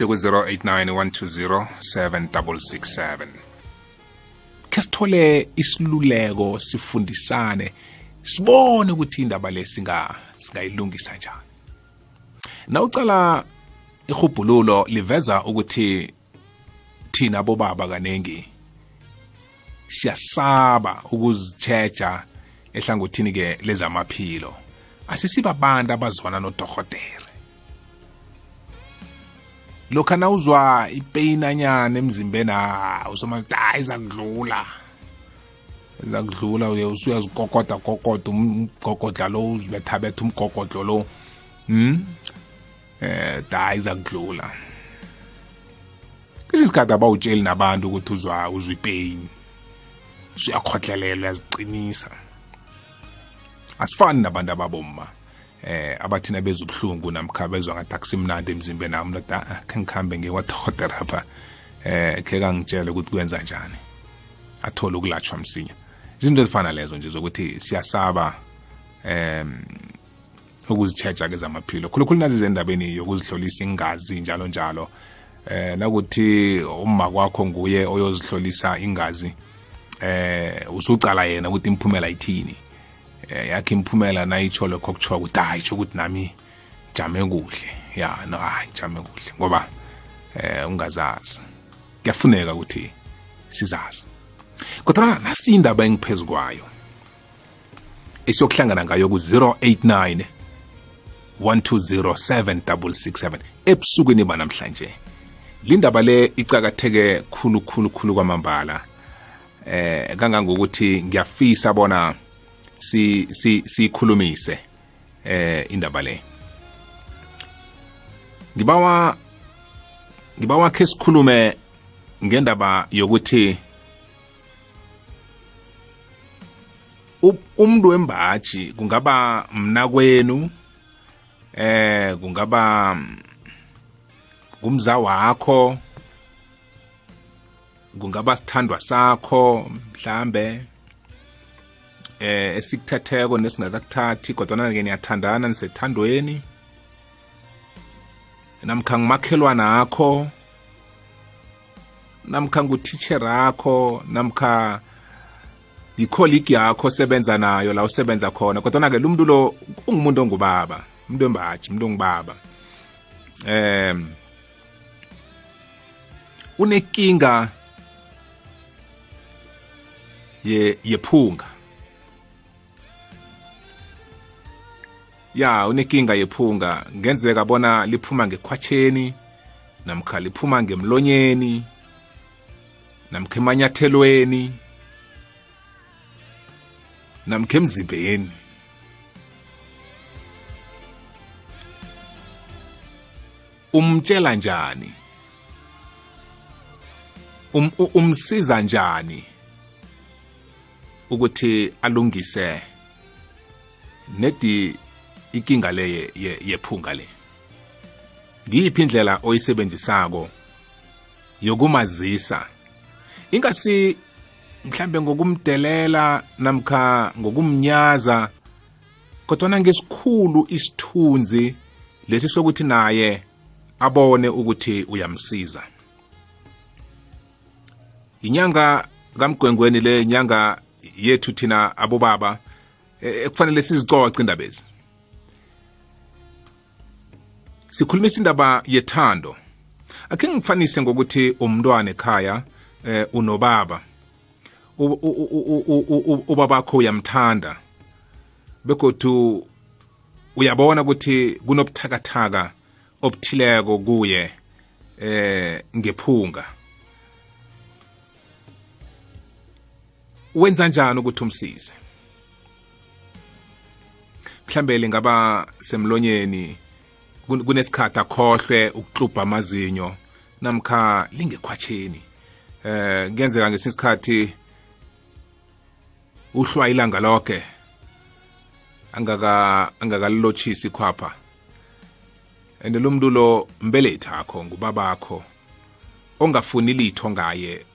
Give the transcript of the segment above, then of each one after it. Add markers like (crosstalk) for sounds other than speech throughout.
seku-089 120 7667 ke sithole isiluleko sifundisane sibone ukuthi indaba le singayilungisa njani nawucala ihubhululo liveza ukuthi thina bobaba kanengi siyasaba ukuzitsheja ehlangothini-ke lezamaphilo asisibabantu abazwana nodorhotela lokhu nawuzwa ipain anyana emzimbeni ha ah, usomakuthi hayi ah, zakudlula zakudlula uye usuyazikokoda kokoda umgogodla lo uzibethabetha umgogodlo lo hmm eh hayi ah, zakudlula kesi sikhathi abawutsheli nabantu ukuthi uzwa uzwa ipain usuyakhohlelelwa uyaziqinisa asifani nabantu ababomma eh abathina bezubuhlungu namkha bezwa ngathi akusimnandi emzimbeni nami nokuthi a ah, khe ngikhambe ngekwadohoterapha eh khe kangitshele ukuthi kwenza njani athole ukulatshwa msinya izinto ezifana lezo nje zokuthi siyasaba um ukuzitsheja ke zamaphilo khulukhulu nazo izendabeni yokuzihlolisa ingazi njalo njalo eh nakuthi uma kwakho nguye oyozihlolisa ingazi eh usucala yena ukuthi imphumela ithini eh yakhe imphumela nayitsho lokho kuthiwa ukuthi hayi tsho ukuthi nami jame kuhle ya no hayi jame kuhle ngoba eh ungazazi kuyafuneka ukuthi sizazi kodwa nasi indaba engiphezu kwayo esiyokuhlangana ngayo ku-089 1207667 ebusukwini banamhlanje lindaba le icakatheke khulu khulu khulu kwamambala eh kangangokuthi ngiyafisa bona si sikhulumise eh indaba le ngibawa ngibawa ke sikhulume ngendaba yokuthi umuntu wembaji kungaba mnakwenu eh kungaba kumza wakho kungaba sithandwa sakho mhlambe eh esikuthetheko nesingakakuthathi kodwana-ke niyathandana nisethandweni namkha ngumakhelwana akho namkha ngutitshere akho namkha yicolleague yakho osebenza nayo la usebenza khona kodwana-ke lo mntu lo ungumuntu ongubaba umuntu embaji umuntu ongubaba um unekinga yephunga ye ya unenkinga yephunga ngenzeka bona liphuma ngekhwatsheni namkha liphuma ngemlonyeni namkha emanyathelweni namkha emzimbeni umtshela njani um, umsiza njani ukuthi alungise nedi inkinga le yephunga le ngiyiphi indlela oyisebenzisako yokumazisa ingasi mhlambe ngokumdelela namkha ngokumnyaza kodwana ngesikhulu isithunzi lesi sokuthi naye abone ukuthi uyamsiza inyanga kamgwengweni le inyanga yethu thina abobaba ekufanele e-, sizicoce indaba ezi sikhulumisa indaba yethando akhe ngifanise ngokuthi umntwana ekhaya eh unobaba ubabakho uyamthanda begodu uyabona ukuthi kunobuthakathaka obuthileko kuye eh ngephunga wenza njani ukuthi umsize mhlambe lingaba semlonyeni kunesikhathi akhohlwe ukuklubha amazinyo namkha lingekhwatsheni eh kuyenzeka ngesinye isikhathi uhlwa ilanga lonke angaka angakalilotshisi ikhwapha and lo muntu lo mbelethi akho ngubabakho ongafuni litho ngaye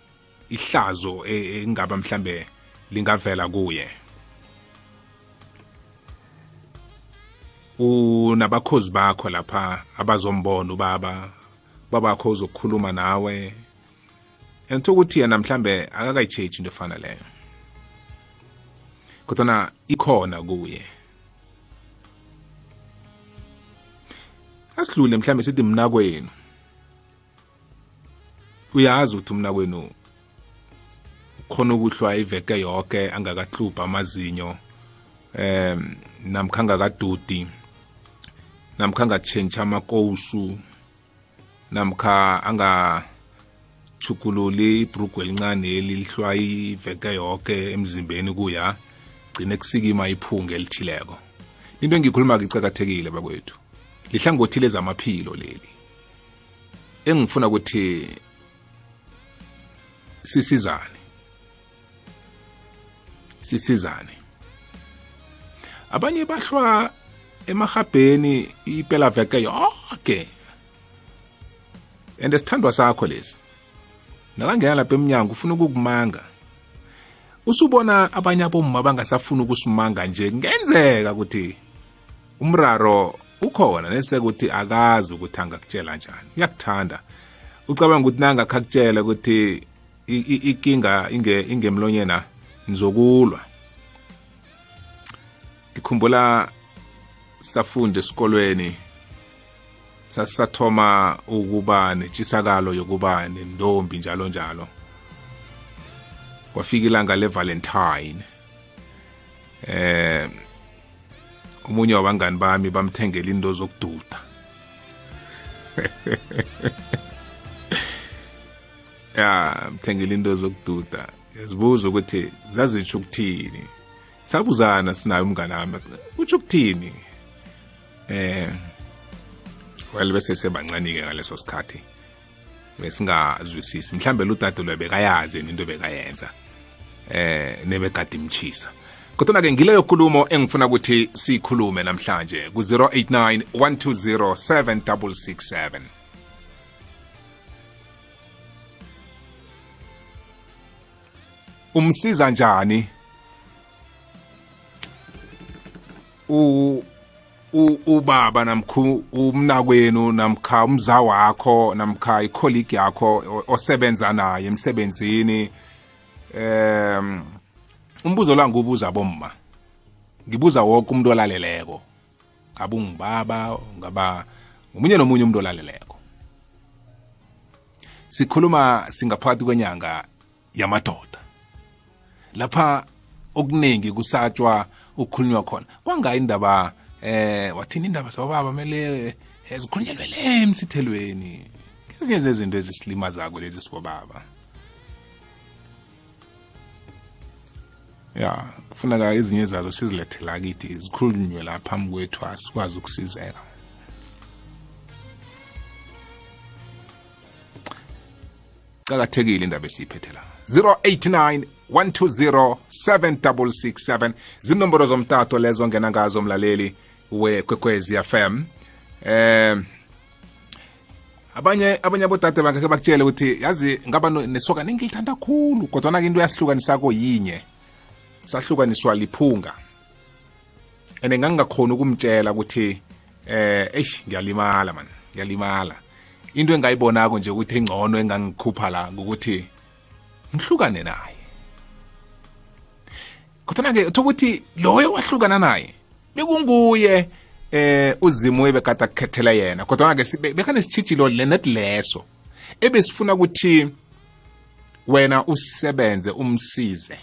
ihlazo e, e, engaba mhlambe lingavela kuye unabakhozi bakho lapha abazombona ubaba babakho uzokukhuluma nawe andithoka ukuthi yena mhlambe akakayi-chechi into efana leyo kodwana ikhona kuye asidlule mhlambe sithi mna kwenu uyazi ukuthi umna kwenu khona ukuhlwa iveke yonke angakahlupha amazinyo um namkhanga kadudi namkha angatshentsha amakosu namkha anga chukululi ibhrugu elincane lihlwa iveke yonke emzimbeni kuya gcine kusikima iphunga elithileko into engikhuluma icakathekile bakwethu lihlangothi lezamaphilo leli engifuna ukuthi sisizane sisizane abanye bahlwa emahabheni impela veke yonke ende sithandwa sakho lesi nakangena lapha eminyango ufuna ukukumanga usubona abanye abomma bangasafuni ukusimanga nje kungenzeka ukuthi umraro ukhona nesekuthi akazi ukuthi angakutshela njani uyakuthanda ucabanga ukuthi nangakhakutshela ukuthi ikinga inge ingemlonyena nizokulwa ngikhumbula safunda esikolweni sasathoma ukuba netshisakalo yokuba nendombi njalo njalo kwafika ilanga le-valentine eh umunye wabangani bami bamthengela into zokududa (laughs) ya mthengela into zokududa yazibuza ukuthi zazitsho ukuthini sabuzana sinayo umngane wami utsho ukuthini eh well bese sebancane ke ngaleso sikhathi besingazwisisi mhlambe ludade lwebekayazi into bekayenza eh nebegade imchisa kodwa ke ngileyo khulumo engifuna ukuthi siyikhulume namhlanje ku-089 120 7667 umsiza njani u ubaba namkhu umnakwenu namkha umza wakho namkha icolleague yakho osebenza naye emsebenzini um umbuzo la ngubuza bomma ngibuza wonke umuntu olaleleko ngabe ungibaba ngaba umunye nomunye umuntu olaleleko sikhuluma singaphakathi kwenyanga yamadoda lapha okuningi kusatshwa ukukhulunywa khona kwangayi indaba eh wathini indaba zababa mele ezikhulunyelwe eh, le emsithelweni ngezinye zezinto ezisilimazako lezi sibobaba ya kufuneka ezinye zazo sizilethela kithi zikhulunywe la phambi kwethu asikwazi ukusizeka cakathekile indaba esiyiphethe la 089 120 7667 zinomboro zomtato lezo ngena ngazo mlaleli wekwekwezi FM eh abanye abanye abodade bangakhe bakutshele ukuthi yazi ngaba nesoka ningilithanda khulu kodwana-ke into yasihlukanisako yinye sahlukaniswa liphunga and ngangingakhoni ukumtshela ukuthi eh eish ngiyalimala man ngiyalimala into engayibonako nje ukuthi engcono engangikhupha la ukuthi ngihlukane naye kodwana-ke thokuthi loyo wahlukana naye bekunguye eh uzimo ebekade akukhethela yena kodwa ke bekhane sitshijilo leso ebesifuna ukuthi wena usebenze umsize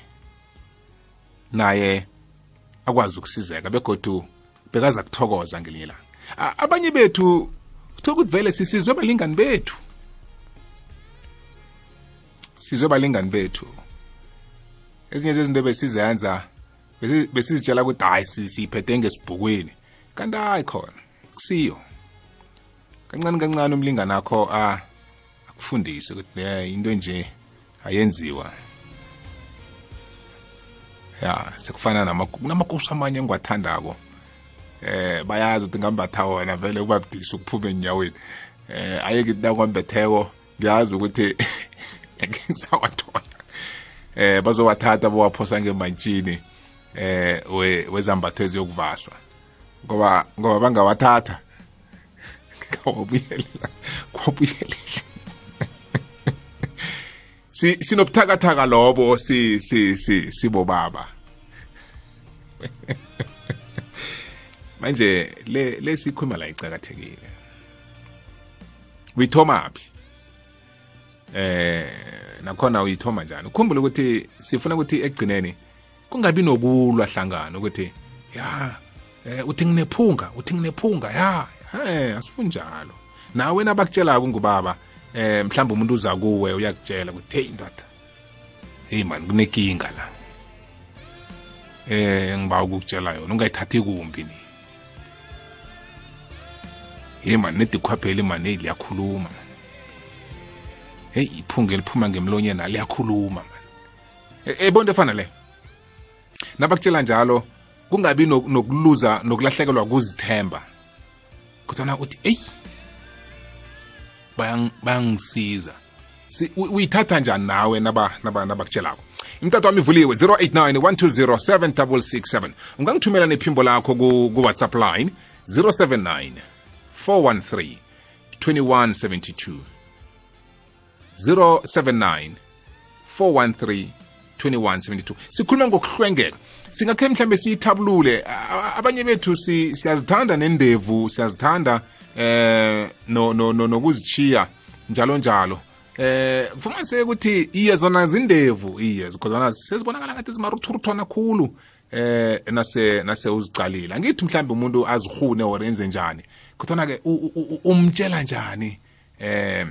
naye akwazi ukusizeka begodu bekaza kuthokoza ngelinye langa abanye bethu kuthola ukuthi vele sisizwe balingani bethu sizwe balingani bethu ezinye zezinto besizenza besizitshela ukuthi hayi siyiphethe ngesibhukweni kanti hayi khona kusiyo kancane kancane umlingana akho akufundise ukuthi le into nje ayenziwa ya sekufana namakosi amanye engiwathandako eh bayazi ukuthi ngambatha wona vele ubabudisa ukuphume enyaweni eh ayeke nakwambetheko ngiyazi ukuthi (laughs) ngisawathola eh bazowathatha bowaphosa ngemantshini eh wezambatho eziyokuvaswa ngoba ngoba bangawathatha kwabuyelela (laughs) kwabuyelela (laughs) si sinobuthakathaka lobo si si si sibobaba (laughs) manje le lesikhuluma la icakathekile uyithoma phi eh nakhona uyithoma njani ukhumbule ukuthi sifuna ukuthi ekugcineni kungabi nokulwa hlangana ukuthi ya eh, uthi nginephunga uthi nginephunga ya eh asifuni njalo nawe wena bakutshelako ngubaba eh mhlawumbe umuntu uza kuwe uyakutshela ukuthi hey ndoda hey man kunekinga la eh ngiba ukukutshela yona ungayithathi kumbi ni hey man nedikhwapheli man hey liyakhuluma hey iphunga eliphuma ngemlonyeni liyakhuluma man ebonto eh, eh, efana leyo nabakutshela njalo kungabi nokuluza nokulahlekelwa kuzithemba kodwana uthi eyi bayangisiza uyithatha njani nawe nabakutshelako imtato wami ivuliwe 089 120 7667 ungangithumela nephimbo lakho kuwhatsapp line 079 413 2172 079 413 2172 sikhuluma ngokuhlwengeka singakhe mhlambe siyithabulule abanye bethu siyazithanda nendevu siyazithanda eh no no no nokuzichiya njalo njalo eh fumaniseke ukuthi iye zona zindevu iye zikhozana sezibonakala ngathi zimaruthuruthwana khulu eh nase nase uzicalile ngithi mhlambe umuntu azihune or enze njani kodwa ke umtshela njani eh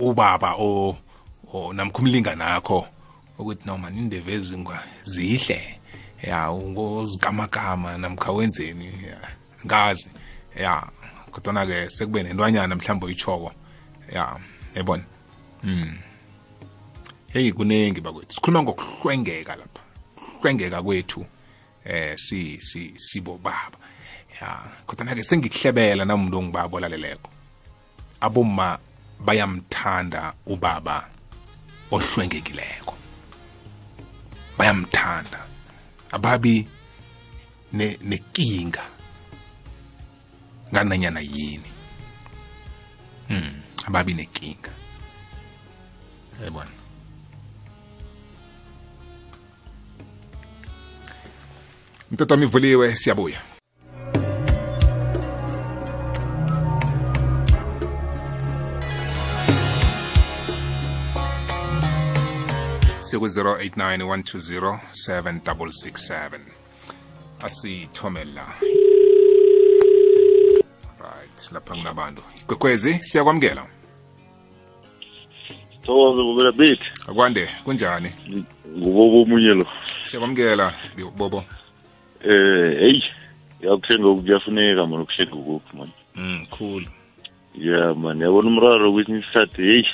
ubaba o or oh, namkha umlinganakho ukuthi noma indebe ezingwa zihle ya ungozigamagama namkha wenzeni ngazi ya kodwana-ke sekube nentwanyana mhlawumbe uyitshoko ya yayibona mm heyi kuningi bakwethu sikhuluma ngokuhlwengeka lapha ukuhlwengeka kwethu eh si si sibo baba ya kodwana-ke sengikuhlebela namuntu ongibabolaleleko aboma bayamthanda ubaba ohlwengekileko bayamthanda ababi nekinga ne ngananyana yini hmm. ababi nekinga ebona mtatami vuliwe siyabuya sekuyi-089 120 7667 asithome la right lapha kunabantu igwegwezi siyakwamukela thokoze bobela bit akwande kunjani ngubobo omunye lo siyakwamukela bobo eh hey yakuhlenga kuyafuneka mani ukuhlenga ukukho mani mm cool yeah man yabona umraro kwesinye isikhathi heyi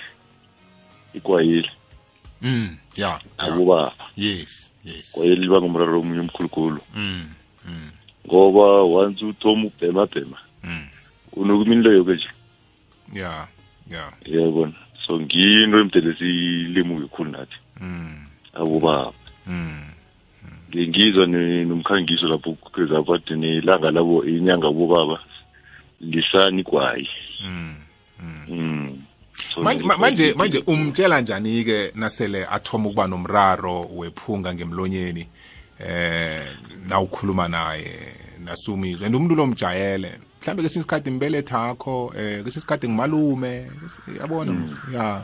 ikwayile mm ya akuba yes yes kwayeliba ngomraro omunye omkhulukhulu mm, mm ngoba once uthoma ubhema bhema mm unokuminilo yoke nje ya ya yabona so ngiyinto emdele silimuke khulu nathi mm akubaba mm ngizwa nomkhangiso lapho kukheza bathi nelanga labo inyanga bobaba lisani kwayi manje manje manje umtshela njani ke nasele athoma ukuba nomraro wephunga ngemlonyeni eh nawukhuluma naye nasumizwe and umuntu lo mjayele mhlambe kesinye isikhathi imbeletha akho eh kesinye isikhathi ngimalume yabona mm. ya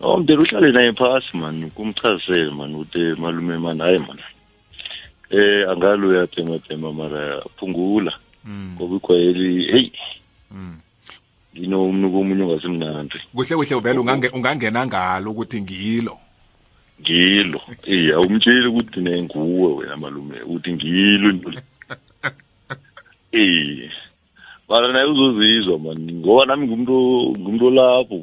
Oh mdele uhlale naye phasi man kumchazele man uthi malume man hayi man eh angaluya tema tema mara phungula mm. ngoba igwayeli hey mm ngino umnuko omunye ongasimnandi kuhle kuhle vele ungange ungangena ngalo ukuthi ngilo ngilo iya umtsheli ukuthi nenguwe wena malume ukuthi ngilo into eh (laughs) mara naye uzozizwa mani ngoba nami ngumuntu ngumuntu lapho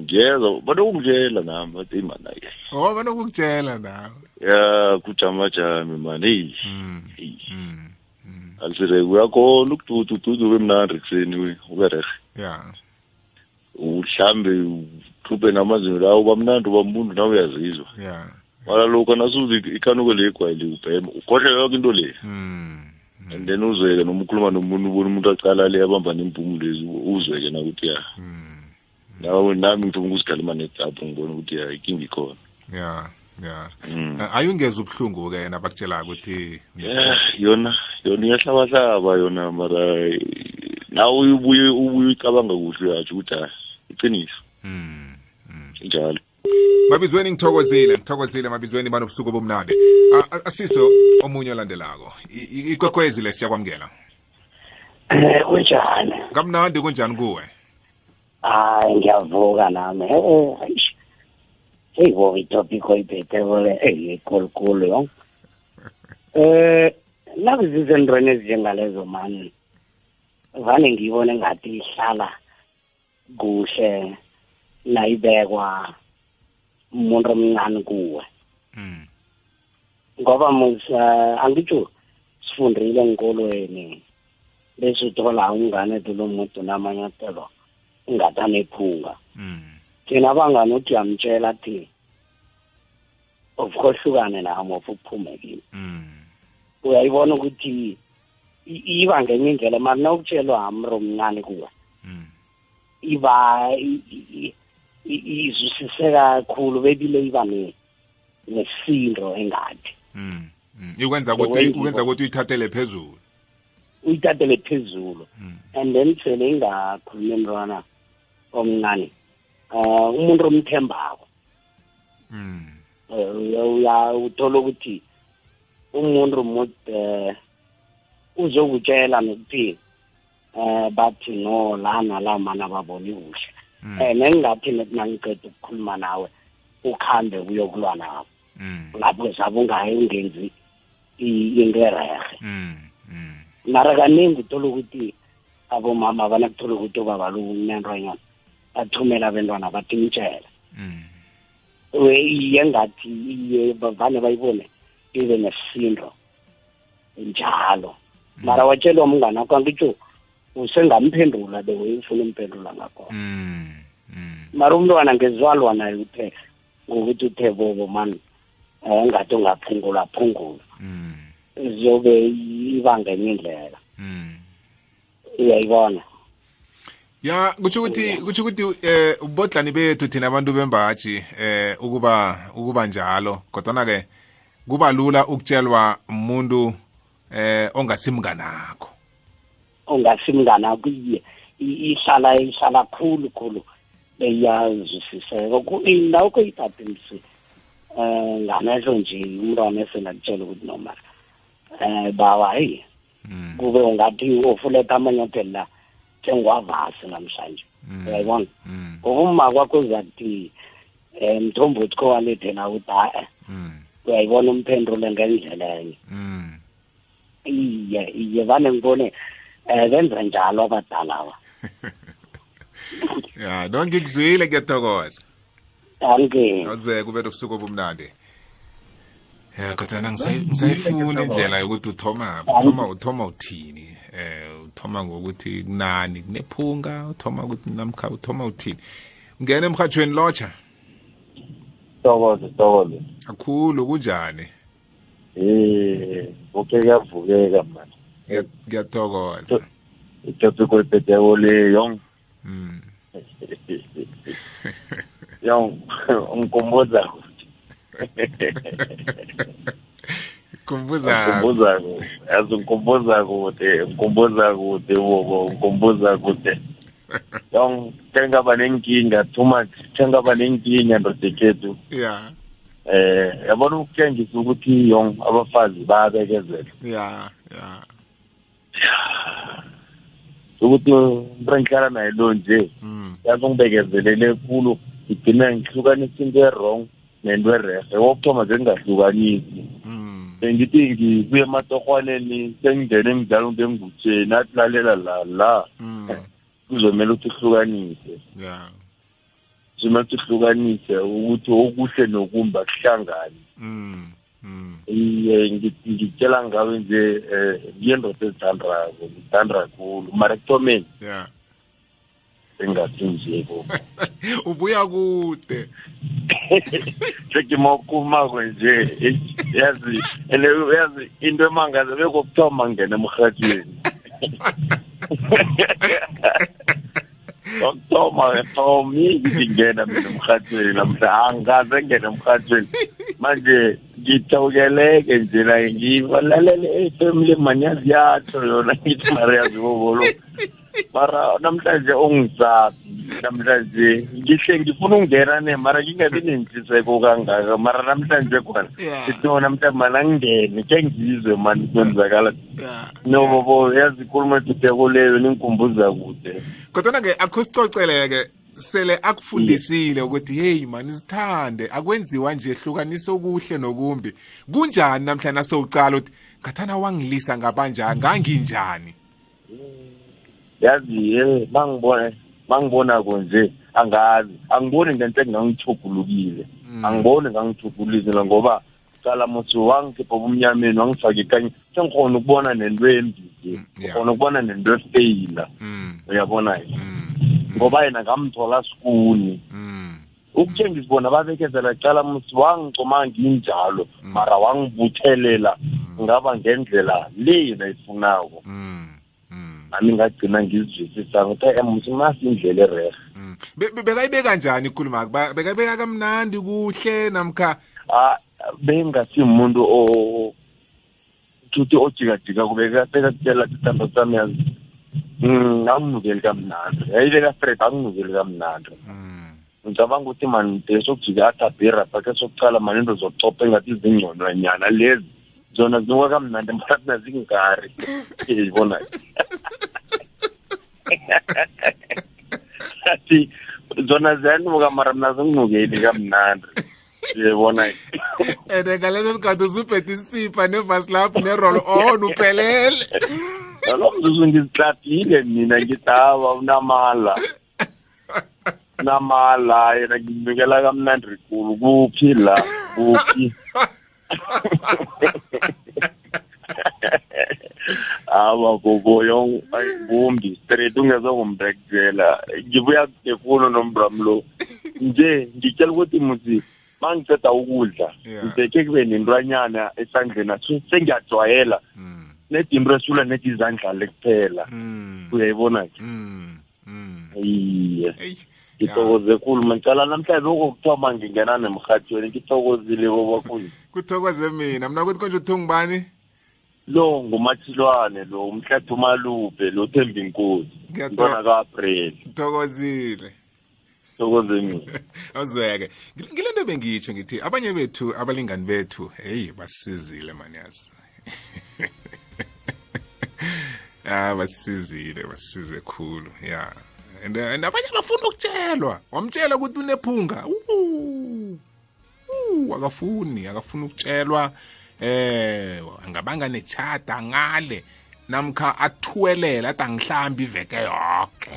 ngiyeza banokungitshela nami bathi eyi mani aye oh banokungitshela nawe ya kujamajami mani eyi hmm, eyi hmm, hmm. alisireke uyakhona ukududa ududube mnandi ekuseni ubererhe ya mhlambe uhluphe namazinyo lawo bamnandi ubambundu nawe uyazizwa ya mara lokhu nasuze ikanuko le igwayile ubhema ukhohle yonke into le hmm. Hmm. and then uzweke noma ukhuluma nomuntu ubona umuntu acala le abamba nempumu lezi uzweke nakuthi ya hmm. nami ngifuna ukuzikhalima netsapho ngibona ukuthi ya ikinga ikhona yeah. ya mm. ah, ayungeza ubuhlungu-ke yena bakutshela ukuthi eh, yona yona iyahlabahlaba yona mara ah, nawe ubuye ubuye ucabanga kuhle uyatsho ukuthi hayi ah, iqiniso hmm, hmm. njalo mabizweni ngithokozile ngithokozile mabizweni banobusuku bomnandi asiso omunye olandelako ikwekwezi le siyakwamukela um kunjani kamnandi kunjani kuwe hayi ngiyavuka nami eh, eyi wo itopic oyibhethekole eyikolukulu yo eh nakuzisa entweni ezinjengalezo mani vane ngiyibone ngathi ihlala kuhle nayibekwa umuntu omncane kuwe hmm. ngoba musa angitsho sifundile enkolweni bese uthola umngane etulo umuntu namanyatelo ungathanephunga hmm. thina bangani uthi yamtshela thina of kohlukane nami of uphume kini mm. uyayibona ukuthi iba ngenye indlela mani nawutshelwa amro mncane kuwe mm. iba izwisise kakhulu bebile iba nesindo engathi mm, ikwenza ukuthi ukwenza ukuthi uyithathele phezulu uyithathele phezulu and then sele ingakhulumi mntwana omncane um umuntu omthembako mm. uthola ukuthi umuntu mude eh, uzokutshela nokuthi eh bathi no lana la mana baboni kuhle mm. eh nengingathi nethi nangiceda ukukhuluma nawe ukhambe uyokulwa nabo mm. lapho sabe ungaye ungenzi into erehe mm, mara kaningi uthola ukuthi abomama banakuthola ukuthi obabalokumnentwanyana bathumela abentwana bathi mtshela iye ngathi iye bavane bayibone ibe nesisindo njalo mm. mara watshelwa umngane wakho angitsho usengamphendula the way ufuna umphendula ngakhona mm, mm. mara umntwana ngezwalwa naye uthe ngokuthi uthe bobo mani um ngathi ungaphungula phungula zobe ibanga enye indlela uyayibona ya kutsho ukuthi kutsho ukuthi eh ubodlani bethu thina abantu bembaji eh ukuba ukuba njalo kodwa ke kuba lula ukutshelwa umuntu eh ongasimnganakho ongasimnganakho iye ihlala ihlala khulu khulu beyazwisiseka indawukho ithathe msi um eh, ngamehlo nje umntwana esenakutshela ukuthi noma um eh, baba heyi hmm. kube ungathi ofuletha amanyathela la sengwavasi namhlanje mm. uyayibona mm. ngokuma kwakho uzakuthi um eh, mthombothi khowalide na uthi a-e mm. uyayibona umphendule ngendlela enye iye iye vane ngibone um benza njalo abadalawa (laughs) ya no ngikuzwile ngiyathokoza ankeoze kube nobusuku obumnandi ya kodwana ngisayifuna indlela yokuthi uthoma uthoma uthoma uthini eh uthoma ngokuthi kunani kunephunga uthoma ukuthi namkha uthoma uthini ungena emhathweni lotsha sitokoze sitokoze akhulu kunjani eh konke kuyavukeka mani ngiyathokoza itopiko ipheteko le yong hmm. yong ungikumbuza (laughs) ukuthi (laughs) ngikhumbuza ngikhumbuza yazi ngikhumbuza kude ngikhumbuza kude bobo ngikhumbuza kude (laughs) yong tengaba nenkinga too much tengaba nenkinga ndodekhethu yeah eh yabona ukutshengisa ukuthi yong abafazi bayabekezela yeah yeah ukuthi into engihlala naye lo nje hmm. yazi ungibekezelele khulu ngigcina ngihlukanisa into e-wrong nento erehe wokuthoma nje ngingahlukanisi mm. bengithi ngibuye ematohwaneni sengingene emidlalo ngengutsheni athi lalela la la mm. kuzomele ukuthi uhlukanise kuzomele ukuthi uhlukanise ukuthi okuhle nokumba kuhlangane mm, mm. iye ngitshela ngawe nje um eh, ngiyendoda ezithandako ngithanda kakhulu mara ekuthomeni engasinziko (laughs) ubuya kude sekimokumako nje yazi and yazi into emangaza bekokuthoma ngena emrhatshweni okuthoma ethomi ngingena mina emrhatshweni namhla angaze ngena emrhatshweni manje ngithokeleke nje naye ngibalalele efemily manyazi yatsho yona ngithi mariyazi bobolo mara namhlanje ongizazi namhlanje ngihle ngifuna ukungena ne mara ngingabi (laughs) nentsiseko kangaka mara namhlanje khona sitona mntambana ngingene khe ngizwe mani kwenzakala nobobo yazi ikhuluma etudeko leyo ningikhumbuza kude kodwana-ke akhusicocele-ke sele akufundisile ukuthi hey man isithande akwenziwa nje ehlukanisa okuhle nokumbi kunjani namhlanje sowucala ukuthi ngathana wangilisa ngabanjani nganginjani yazi ye mangibona mangibona konje angazi angiboni ngento engangithubulukile mm. angiboni ngangithubulile ngoba cala muthi wangikhipha obumnyameni wangifake kanye sengikhona ukubona nento embi nje mm, ngikhona ukubona nento efeyila mm. uyabona ye ngoba yena ngamthola sikuni ukuthenga isibona babekezela cala muthi wangicoma nginjalo mara wangibuthelela ngaba ngendlela le yena ifunako mm. nami ngagcina ngizizwisisa ngithe eh, msimasi indlela ererhe mm. bekayibeka njani ikhuluma bekayibeka kamnandi kuhle namkha ah, bengingasimuntu thuthi ojikajika kubekatela titando sami yazi hmm, angimukeli kamnandi yayibeka straight angimukeli kamnandi mm. ngicabanga ukuthi mani desokujika athabhera bakhe sokucala mani into zokucopha engathi zingcono nyana lezi zona zinuka kamnandi mna zingari yibona athi zona ziyanuka mara mna zinginukeli kamnandi yibona ende ngaleso sikhathi usubhethe isipha nevasi lapho nerolo on oh, uphelele nalo mzuzu ngizihlatile mina ngithi hawa unamala unamala yena nginukela kamnandi kulu kuphi la kuphi (laughs) awa gogo yong bumbi straight ungezongumbrekuzela ngibuya kudefuno nombram lo nje ngitshela ukuthi musi mangiceda ukudla ngibeke kube nentwanyana esandleni aso sengiyajwayela mm. nedimbo esula nethi izandla le kuphela mm. uyayibona-ke mm. iye ngithokoze khulu manicala namhlanje lokho kuthiwa mangingena nemhathweni ngithokozile bobakhulu (laughs) kuthokoze mina mna kuthi konje uthi ungubani lo ngumathilwane lo umhlathu malube lo thembi inkosi ngibona ka-april thokozile thokoze mina (laughs) awuzeke ngile nto bengitsho ngithi abanye bethu abalingani bethu heyi basisizile maniyazi (laughs) ah basisizile basisize khulu ya yeah. Uh, and abanye abafuna ukutshelwa wamtshela ukuthi unephunga akafuni akafuna ukutshelwa eh angabanga nechata angale namkha athuwelela athi angihlambi iveke yoke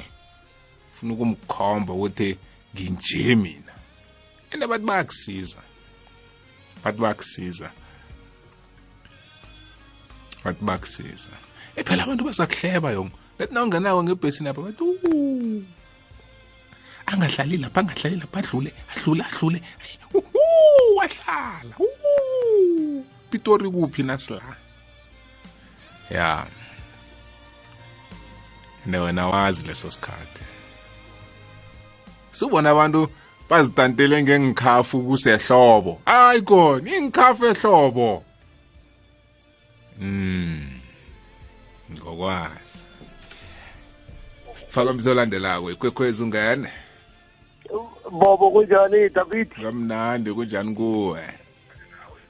funa ukumkhomba ukuthi nginje mina and abantu bayakusiza abantu bayakusiza abantu bayakusiza ephela abantu basakuhleba yonke bethi nawungenawo ngebhesini apha bethi angadlali lapha angadlali lapha adlule adlule adlule wahlala pitori kuphi nasila ya and wena wazi leso sikhathi sibona abantu bazitantele ngengikhafu kusehlobo hayi khona ingikhafu ehlobo mm ngokwayo sifaka umzolandelako ikwekhwezi ungene bobo kunjani david kamnandi kunjani kuwe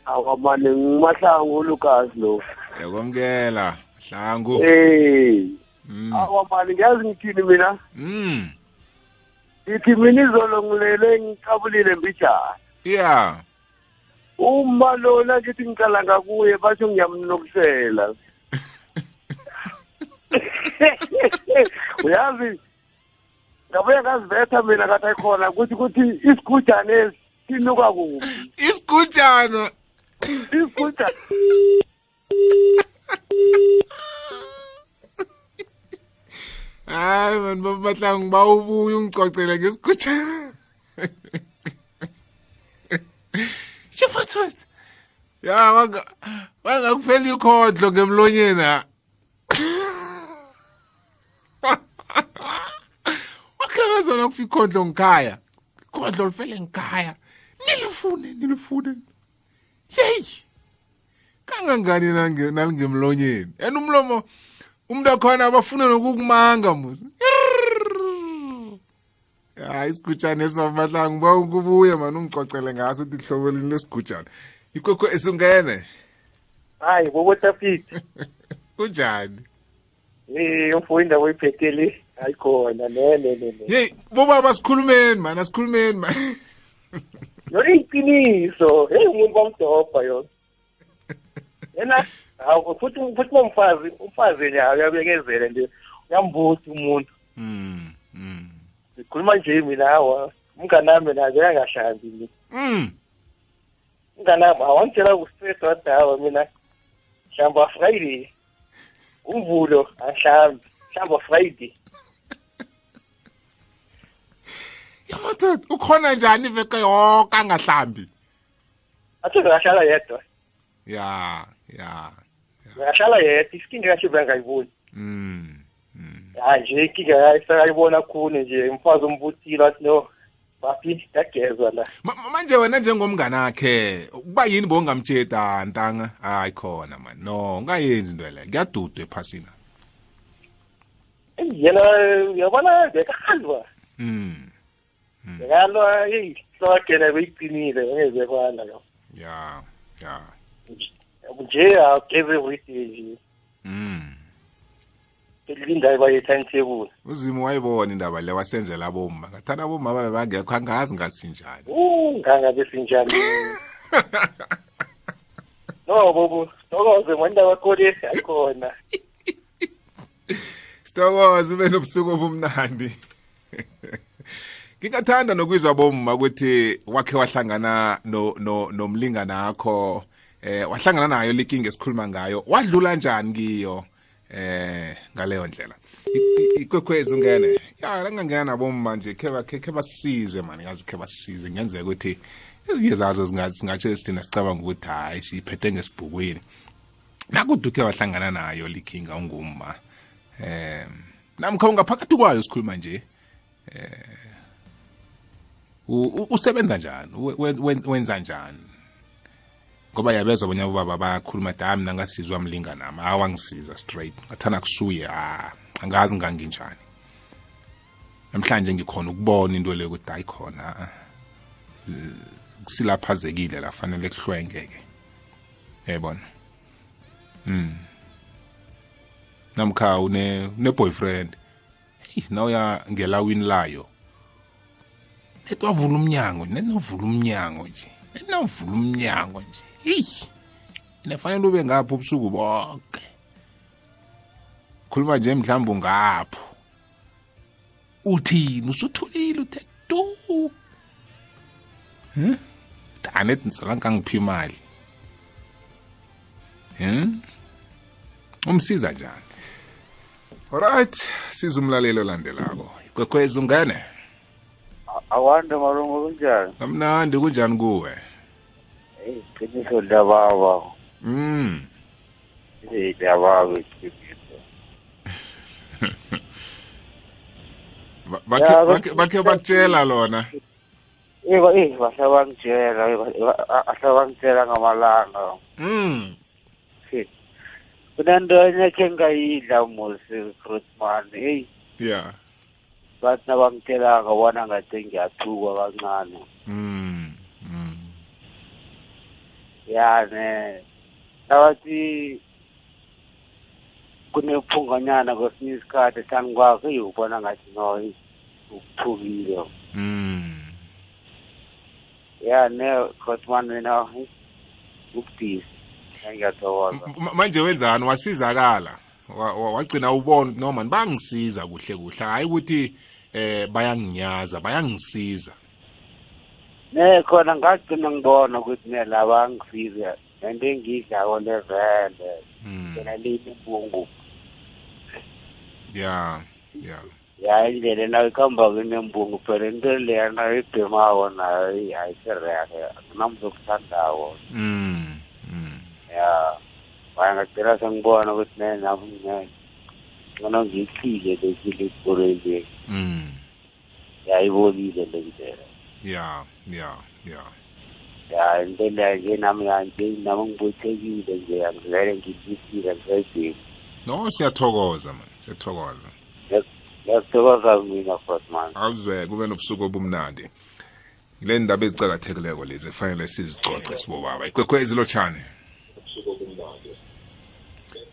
awamane ngumahlangu ulukas lo yakwamukela hlangu eh mm. awamane ngiyazi ngithini mina mm ithi mina izolo ngilele ngicabulile mbijana yeah uma lona ngithi ngiqala ngakuye basho ngiyamnokisela (laughs) uyazi ngabuye ngazibetha mina kathi khona ukuthi kuthi isigujana esi sinuka kuphi isigujana isigujana hayi mani baba mahlangu bawubuye ungicocela ngesigujana (laughs) shefatwetha ya wangakuphela ikhodlo ngemlonyeni ha (laughs) (laughs) wakhakazana kufa ikhondlo ngikhaya ikhondlo lifele ngikhaya nilifune nilifune yeyi kangangani nalingemlonyeni and umlomo umuntu akhona abafune nokukumanga musa hayi isigujana esimamahlanga uba ukubuye mani ungicocele ngaso ukuthi lihlobelini lesigujana ikwekho esingene hayi bobotafiti (laughs) kunjani umfunda kuyiphetele ayikhona yeyi bobaba sikhulumeni mani asikhulumeni mani (laughs) yona iyiqiniso heyi umuntu bamdobha yona yena hawu futhi futhi bomfazi umfazi nje uyabekezela nje uyambutha umuntu hmm, hmm. ngikhuluma nje mina hawa umnganami nazo yangahlambi mina hmm. umnganami awangitshela kustraight wadawa mina hlamba friday uvulo ahlambe mhlawumbe friday yamadoda ukhona njani iveke yonke angahlambi athe ngahlala yedwa ya ya ngahlala yedwa isikinga kahle bengayiboni mm, mm hayi nje inkinga isakayibona khuni nje umfazi ombutile athi no baphinde dagezwa la manje wena njengomnganakhe kuba yini bongamtsheda ntanga hayi khona man no ungayenzi into le kuyadudwa ephasina yena uyabona bekalwa mm hmm. bekalwa eyi sokena beyiqinile ungeze kwala lo ya ya nje agave everything mm elindayo bayetha ithekula uzimo wayibona indaba le wasenzela bomma ngathana bomma babe bangekho angazi ngasinjani ngangabe sinjani (laughs) no bobo sithokoze mwandawo akhole akhona (laughs) sithokoze ube nobusuku obumnandi (laughs) ngingathanda nokuzwa bomma ukuthi wakhe wahlangana nomlingana akho eh wahlangana nayo likinga esikhuluma ngayo wadlula njani kiyo eh ngaleyo ndlela ikwekhwezi ungene ya langangena nabomma nje khe basize mani kazi khe basize kungenzeka ukuthi ezinye zazo singatshe sithina sicabanga ukuthi hayi siyiphethe ngesibhukwini nakude ukhe wahlangana nayo likhinga ungumma eh namkha ungaphakathi kwayo sikhuluma nje eh usebenza njani wenza njani ngoba yabeza abanye abobaba bayakhuluma ati hayi mina ngasizwa mlingana ami awangisiza straight ngathanda kusuye ha ah, angazi nganginjani namhlanje ngikhona ukubona into leyo ukuthi hayi khona ah, kusilaphazekile la fanele kuhlwengeke yayibona mm namkha une neboyfriend nawuya ngelawini layo netwavula umnyango nenovula umnyango nje nenovula umnyango nje eyi nefanele ube ngapho ubusuku bonke khuluma nje mhlawumbe ungapho uthini usuthulile uthe tu hmm? anethi nisolanke angiphi imali hmm? umsiza njani alright siza umlaleli olandelako ikwekhwezi ungene awande malungu kunjani amnandi kunjani kuwe eyi iqiniso liyababa mm eyi liyababa iqiniso bakhe bakutshela lona eyi bahle bangitshela ahle bangitshela ngamalanga mm kunento enye khe ngayidla musi christman eyi ya bathi nabangitshelanga bona ngathi ngiyathuka kancane mm ya ne labathi kunephunganyana kwesinye isikhathi hlani kwakho eyi ubona ngathi no ukuthukile mm. ya ne cotman wena ubudisi ngiyathokoza manje wenzani wasizakala wagcina ubona noma bangisiza kuhle kuhle hayi ukuthi eh bayanginyaza bayangisiza ne khona ngagcina ngibona ukuthi nelaba angisize nento engiyidlako levele phela hmm. leyinibungu ya ya ya indlela nayo ikhamba kunembungu phela into leya nayo idemako nayo ayisireke akunamntu okuthandawo hmm, hmm. ya waye ngagcina sengibona ukuthi nenamnene ngcono ngiyichile lesile isikolo le yayibonile le ndlela ya ya ya ya into leyo nje nami kanje nami ngibuthekile nje angivele ngibisile ngisayibheki no siyathokoza man siyathokoza ngiyakuthokoza mina fotman aze kube nobusuku obumnandi le ndaba ezicakathekileko lezi kufanele sizicoce sibobaba ikwekhwezi lotshane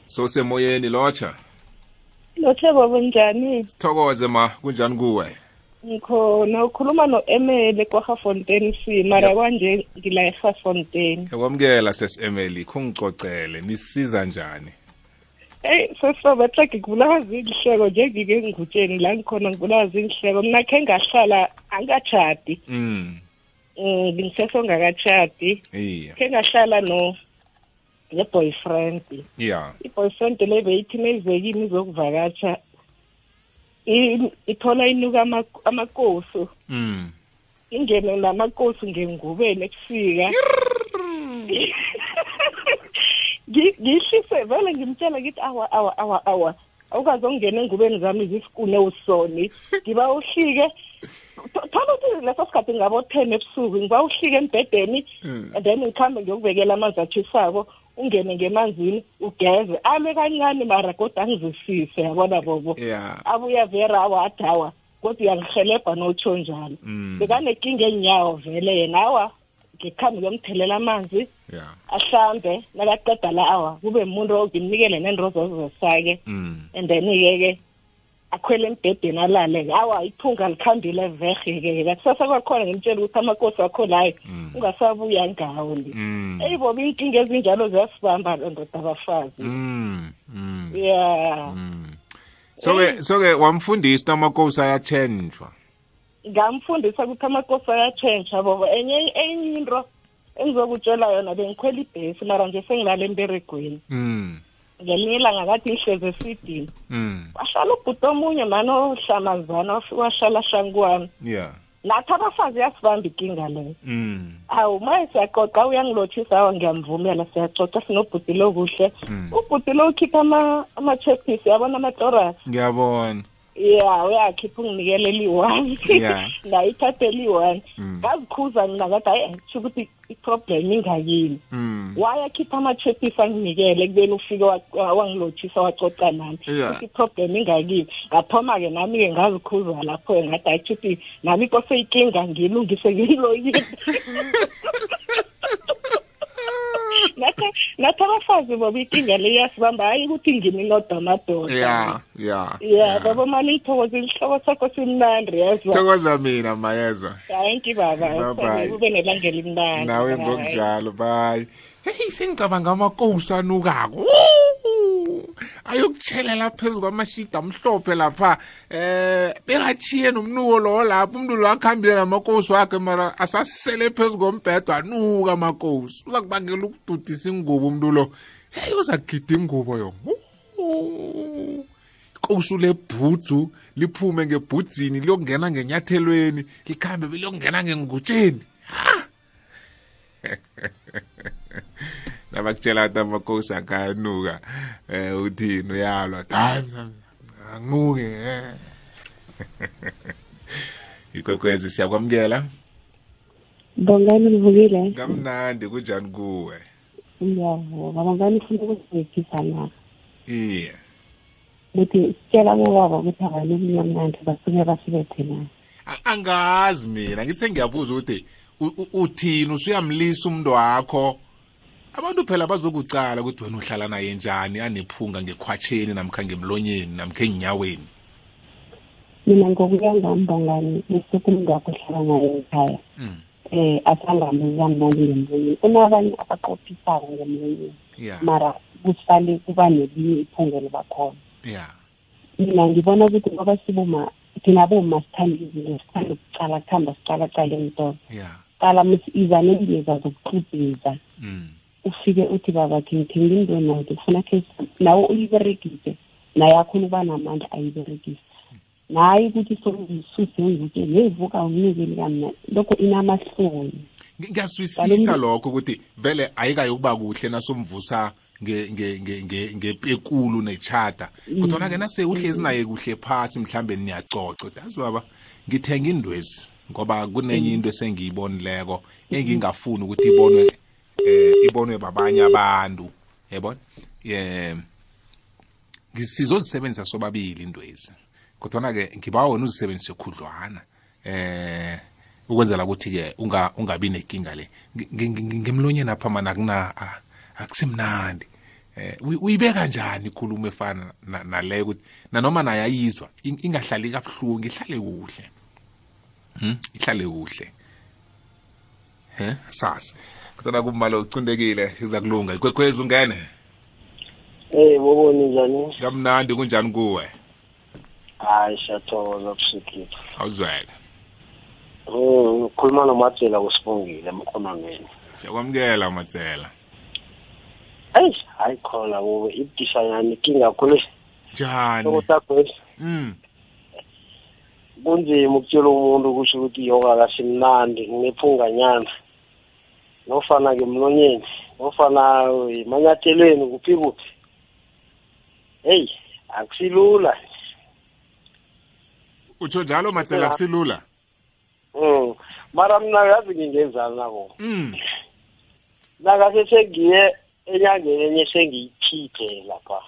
so semoyeni lotsha lotshe baba njani sithokoze ma kunjani kuwe ngikhona ukhuluma no-emele kwahafontein c mara kwanje ngila ehafontein yakwamukela sesi-emele khungicocele nisiza njani eyi sesirobetra ngibulawa zinhleko nje ngike engigutsheni la ngikhona ngibulawa zinhleko mna khe ngahlala angachadi mm. um eh, ngisesongakachadi khe ngahlala no ne-boyfriend yeah i-boyfriend le beyithi meyizekimi izokuvakatsha ithola inuka amakosu mm ingene namakosu ngengubeni ekufika ngihlise vele ngimtshela ngithi awa awa awa awa awukazongena engubeni zami zisikune usoni ngiba uhlike thola ukuthi leso sikhathi ngabo-ten ebusuku ngiba uhlike embhedeni mm. and then ngikhambe ngiyokubekela amanzi athisako ungene ngemanzini ugeze ame kancane mara kodwa angizwisise yabona bobo abuya vera awadawa kodwa uyangihelebha notsho njalo mm. bekanenkinga enyawo vele yena awa ngikhambi ngiyomthelela amanzi ahlambe nakaqeda la awa kube muntu ngimnikele nenrozo zesake mm. and then-ke ke akhwele embhedeni alale awa iphunga likhambile vehe-ke ngakusasa kwakhona ngimtshela ukuthi amakosi wakho layo mm. ungasabuya ngawo ndi mm. eyi bobe iy'nkinga ezinjalo ziyasibamba londoda abafazi mm, ya so-ke so-ke wamfundisa amakosi ayatshentshwa ngamfundisa ukuthi amakosi ayatshentsha bobo enye enye into engizokutshela yona bengikhwela ibhesi mara nje sengilala emberegweni mm. ngelinye ngakathi kathi ihlezi esidini kwashala hmm. ubhuti omunye mani ohlamazana washalashala kwami yeah nathi abafazi yasibamba ikinga leyo hmm. awu maye siyaqoqa uyangilothisa awa ngiyamvumela siyaxoxa sinobhutile kuhle hmm. ubhuti lo ukhipha ama-chepis yabona amatorasi ngiyabona yeah uyakhipha unginikele eliyi-one (laughs) ndayithatha eliyi-one mm. ngazikhuza mina kade hayi kusho ukuthi i-problem ingakini mm. wayakhipha ama-chepisi anginikele ekubeni ufike wangilotshisa wacoca nami ukuthi i-problem ingakini ngaphoma-ke nami-ke ngazikhuza lapho-ke ngathi hayi nami ikose inkinga ngilungise ngilokile (laughs) nathi abafazi baba inkinga le yasibamba hayi ukuthi ngimi nodamadoda ya ya ya baba mali ithokoze isihloko sakho simnandi yazwa thokoza mina mayezwa thank you baba ube nelanga elimnandi nawe ngokunjalo bye hey sengicabanga amakosi anukako ayokutshela laphezu kwamashidi amhlophe lapha eh bengachiye nomnuko lowo lapho umuntu lo akhambile namakosi wakhe mara asasele phezu kombhedo anuka amakosi uza kubangela ukududisa ingubo umuntu lo heyi uzagida ingubo yo ikosi lebhudzu liphume ngebhudzini liyongena ngenyathelweni likhambe beliyongena ngengutsheni ha (laughs) nabakutshela ukuthi amakhosi akayanuka um eh, uthini uyalwa hayi anguke eh. (laughs) ikwekwezi siyakwamukela bongani livukile kamnandi kunjani kuwe ngiyavuka bongani ufuna ukuzigisa na iye ukuthi sitshela kubaba ukuthi akalumnyamnandi basuke basibethe na angazi mina ngithe ngiyabuza ukuthi uthini usuyamlisa umntu wakho abantu phela bazokucala ukuthi wena uhlala naye njani anephunga ngekhwatsheni namkha ngemlonyeni namkha enyaweni mina ngokuya ngami bangani usukumngakho ohlala naye ekhaya um hmm. eh, asangambuzamboni ngemlonyeni kunabanye abaqophisayo ngemlonyeni mara kusale kuba nelinye iphunga elibakhona ya mina ngibona ukuthi ngoba sibuma thina boma sithanda izinto sithanda ukucala kuhamba sicalacala emtolo cala izanempilo zazokuxubheza hmm. ufike uthi baba ke ngithenge into nayo kufuna ke nawe uyiberegise naye akhona ukuba namandla ayiberegise naye ukuthi sokuzisuse ngutye nevuka unikeli kamna lokho inamahloni ngiyaswisisa lokho ukuthi vele ayikayokuba kuhle nasomvusa ngepekulu nechata kodwana-ke mm. nase uhlezi naye kuhle phasi mhlambe niyacoco dazi baba ngithenga indwezi ngoba kunenye mm. into esengiyibonileko mm-hmm. engingafuni ukuthi ibonwe eh ibonwe babanye abantu yabona eh sizozisebenzisa sobabili indwezi kodwa ke ngiba wona uzisebenzise khudlwana eh ukwenzela ukuthi ke unga ungabi nenkinga le ngimlonyeni apha mana kuna akusimnandi eh uyibeka kanjani ikhulumo efana nale ukuthi nanoma naye ayizwa ingahlali kabuhlungu ihlale kuhle hm ihlale kuhle he sasa kodwa kumbala ucindekile iza kulunga ikwekhwezi ungene Eh boboni njani? Kamnandi kunjani kuwe? Hayi shathokoza kusikhipha. Awuzweke. Eh mm, ukhuluma nomatsela usibongile emkhononweni. Siyakwamukela matsela. Hey, hayi khona kuwe ibudisha yami inkinga khulu. Njani? Sokuthagwezi. Mm. Kunzima ukutshela umuntu kusho ukuthi yoga kasimnandi nginephunga nyana. nofana ngemlonyeni nofana emanyathelweni kuphi kuphi heyi akusilula utsho njalo matsela akusilula um mara mna yazi ngingenzani nako um mm. nakase sengiye enyangeni enye sengiyikhiphe lapha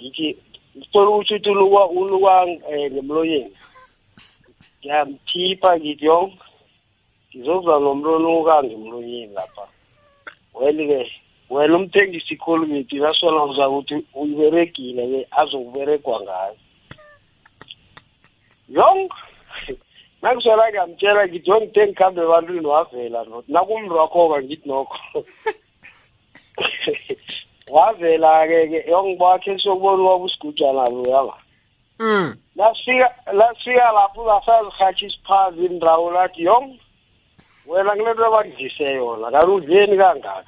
ngithi ngithola ukuthi uthi uluka um eh, ngemlonyeni ngiyamthipha ngithi yonke ngizozwa ngomlomo okange emlonyeni lapha well-ke wena umthengisi ikholimithi lasola uzakuthi uyiberegile-ke azokuberegwa ngayo yong nangisola ngiyamtshela ngithi wengithe ngikhambe ebantwini wavela nakumntu wakho-ka ngithi nokho (laughs) wavela-ke ke yongibakhe sokubona ubaba usigujana loyanga lasifika mm. lapho basazihatshisa phazi indawo lathi yong wena kule nto abakudlise yona kaludleni kangaka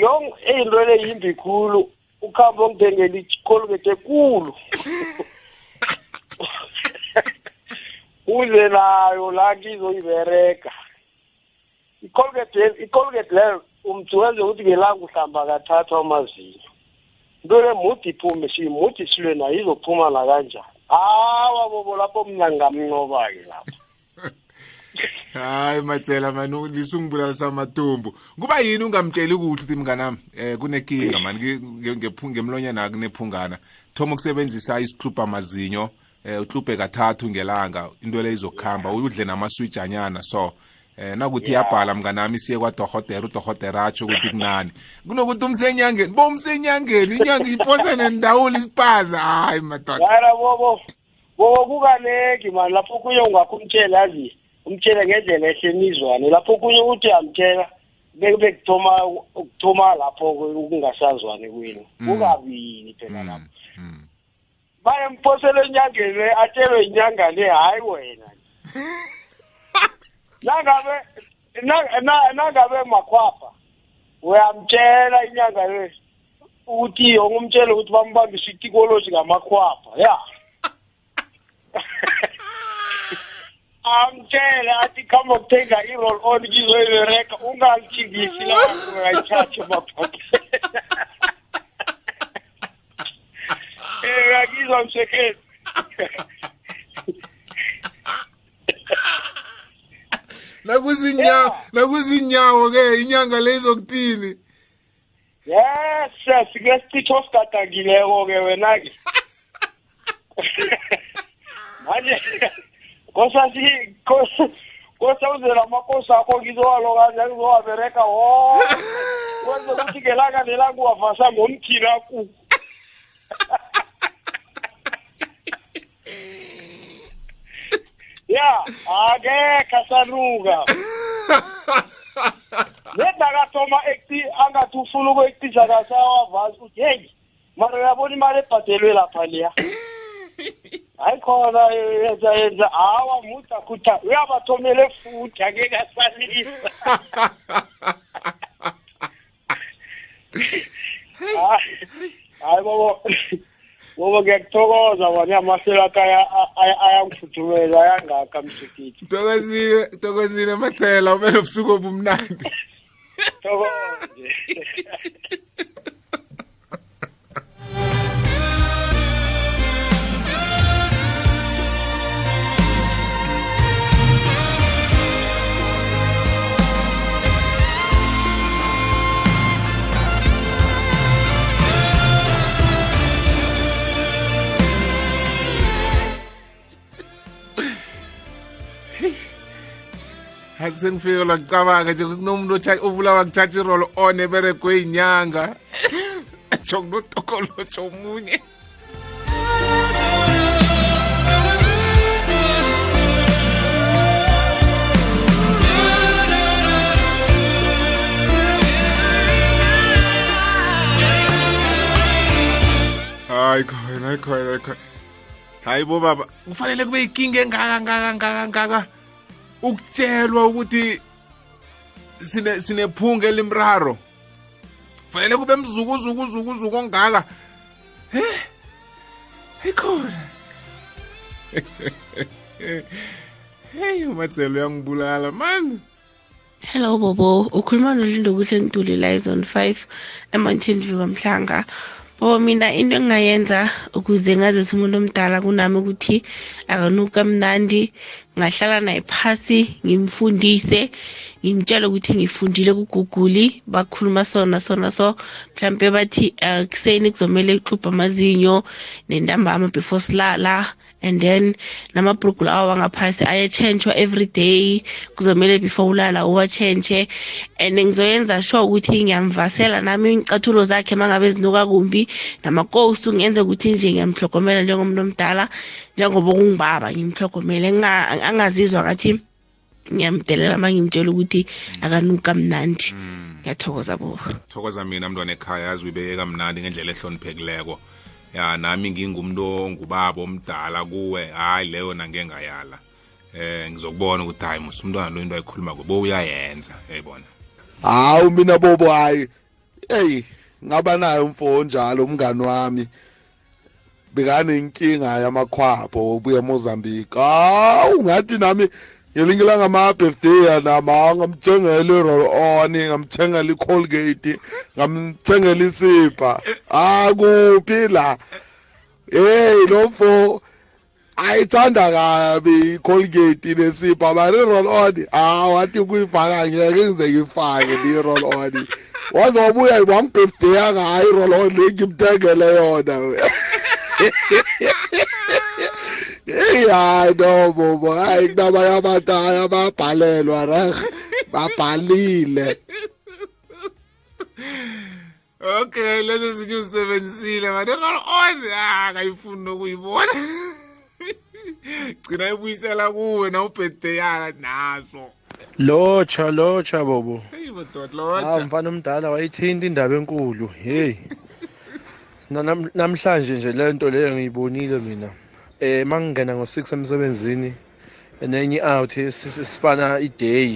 yong eyinto le yimbi khulu ukhambe ongithengela ikolukete kulu uze nayo la kizoyibereka icolgate leyo umntu wenze ukuthi ngelanga uhlamba kathathwa amazinyo into le mude iphume siyimudi silwe nayo izophuma nakanjani hawa bobo lapho mna ngamnqoba-ke lapho hayi mathela mani lisungibulalisa amatumbu kuba yini ungamtsheli kuhle ukuthi mnganami um eh, kunenkinga mani ngemlonyana kunephungana thoma ukusebenzisa isihlupa mazinyo um eh, uhluphe kathathu ngelanga into le izokuhamba udle namaswijanyana so eh nakuthi iyabhala mnganami siye kwadohotera udohotera atsho ukuthi kunani kunokuthi umsenyangeni bo umsenyangeni inyanga iphose nendawula isipaza hayi madoda bobo kukaneki mani lapho kuye ungakho umtshela azisa umtshele ngendlela ehlonizwane lapho kunye ukuthi uyamtshela bekube kuthoma kuthoma lapho ukungasazwani kwenu mm. kungabini phela mm. lapho mm. baye mphosele enyangeni atshelwe inyanga le hayi wena (laughs) nangabe nangabe makhwapha uyamtshela inyanga le ukuthi ongumtshele ukuthi bambambisa itikoloji ngamakhwapha ya (laughs) amtshele athi khamba ukuthenga i-roll on ngizoyibereka ungalithingisi lapho ungayithatha mabhokela (laughs) eh, ngakizwa msekezi (laughs) nakuzinyawo nakuzinyawo ke inyanga leyizokuthini yes sike sititho sigadangileko-ke wena-ke (laughs) manje Nkosasi kosawuzela amakosi akho ngizowalokaza ngizowabereka wonke wenze ukuthi ngelanga nelakuwavasa ngomthinaku (laughs) ya akekho asanuka yeda akathoma angathi ufuna ukuyekutisa kasawavasi ukuthi heyi mara uyabona imali ebhadelwe lapha leya (laughs) hayi khona yenza yenza hawa muda kutha uyabathomele futhi angeke asalisa ah, hayi bobo bobo ngiyakuthokoza bona amahlelo akhe ayangifudumela ayangaka msikiti thokozile thokozile mathela ubele ubusuku obumnandi thokoze asengifikela ngicabanga nje nomuntu othatha ubulawa ngithathirolo one oh, berekwe inyanga tsho (laughs) nginotokolotsho omunye hayi khona hayi khona hayi khona hayi bobaba kufanele kube yikinga engaka ngaka ngaka ngaka ukutshelwa ukuthi sine sinephunga elimraro fanele kube mzukuzukuzukuzuku ongaka he ikhona hey umatselo uyangibulala mani hello bobo ukhuluma nolindo kuhle ntuli la izone 5 emountain view kamhlanga Oh mina into engingayenza ukuze ngazise umuntu omdala kunami ukuthi akanuka mnandi ngahlala naye phasi ngimfundise ngimtshele ukuthi ngifundile kuguguli bakhuluma sona sona so mhlampe bathi ekuseni ah, kuzomele uxubhe amazinyo nentambama before silala and then lamabhrugu lawa wangaphasi ayetshentshwa every day kuzomele before ulala uwatshentshe and ngizoyenza sure ukuthi ngiyamvasela nami iy'ncathulo zakhe uma ngabe zinuka kumbi namakosi ngenze ukuthi nje ngiyamhlogomela njengomuntu omdala njengoba kungibaba ngimhlogomele angazizwa ngathi ngiyamdelela uma ngimtshela ukuthi akanuka mnandi mm. ngiyathokoza bo thokoza mina mntwana ekhaya azibibeke kamnandi ngendlela ehloniphekileko ya nami ngingumntu ongubaba omdala kuwe hayi leyo nange ngayala eh ngizokubona ukuthi hayi musumntwana lo into ayikhuluma kubo uyayenza yayibona hawu mina bobo hayi eyi ngaba nayo umfo onjalo umngani wami bekane inkinga yamakhwapho obuya eMozambique hawu ngathi nami ngelinye langama-birthday yanama ngamthengela i-roll-on ngamthengela i-colgate ngamthengela isipha akuphi la heyi lo mfo ayithanda kabi i-colgate nesipha mari i-roll-on hawu athi kuyifaka ngeke ngize ngifake ndi-roll-on waze wabuya wambirthday angayo i-roll-on le ngimthengele yona hayi no bobo hayi kunabanye abataya babhalelwa rah babhalile okay lezo zinye uzisebenzisile manje on akayifuni nokuyibona gcina ibuyisela kuwe na ubirthday yaka naso lotsha lotsha bobo hey, ah, mfana omdala wayithinta indaba enkulu heyi namhlanje nje le nto leyo ngiyibonile mina eh, um mangingena ngo-six emsebenzini nenye out sifana iday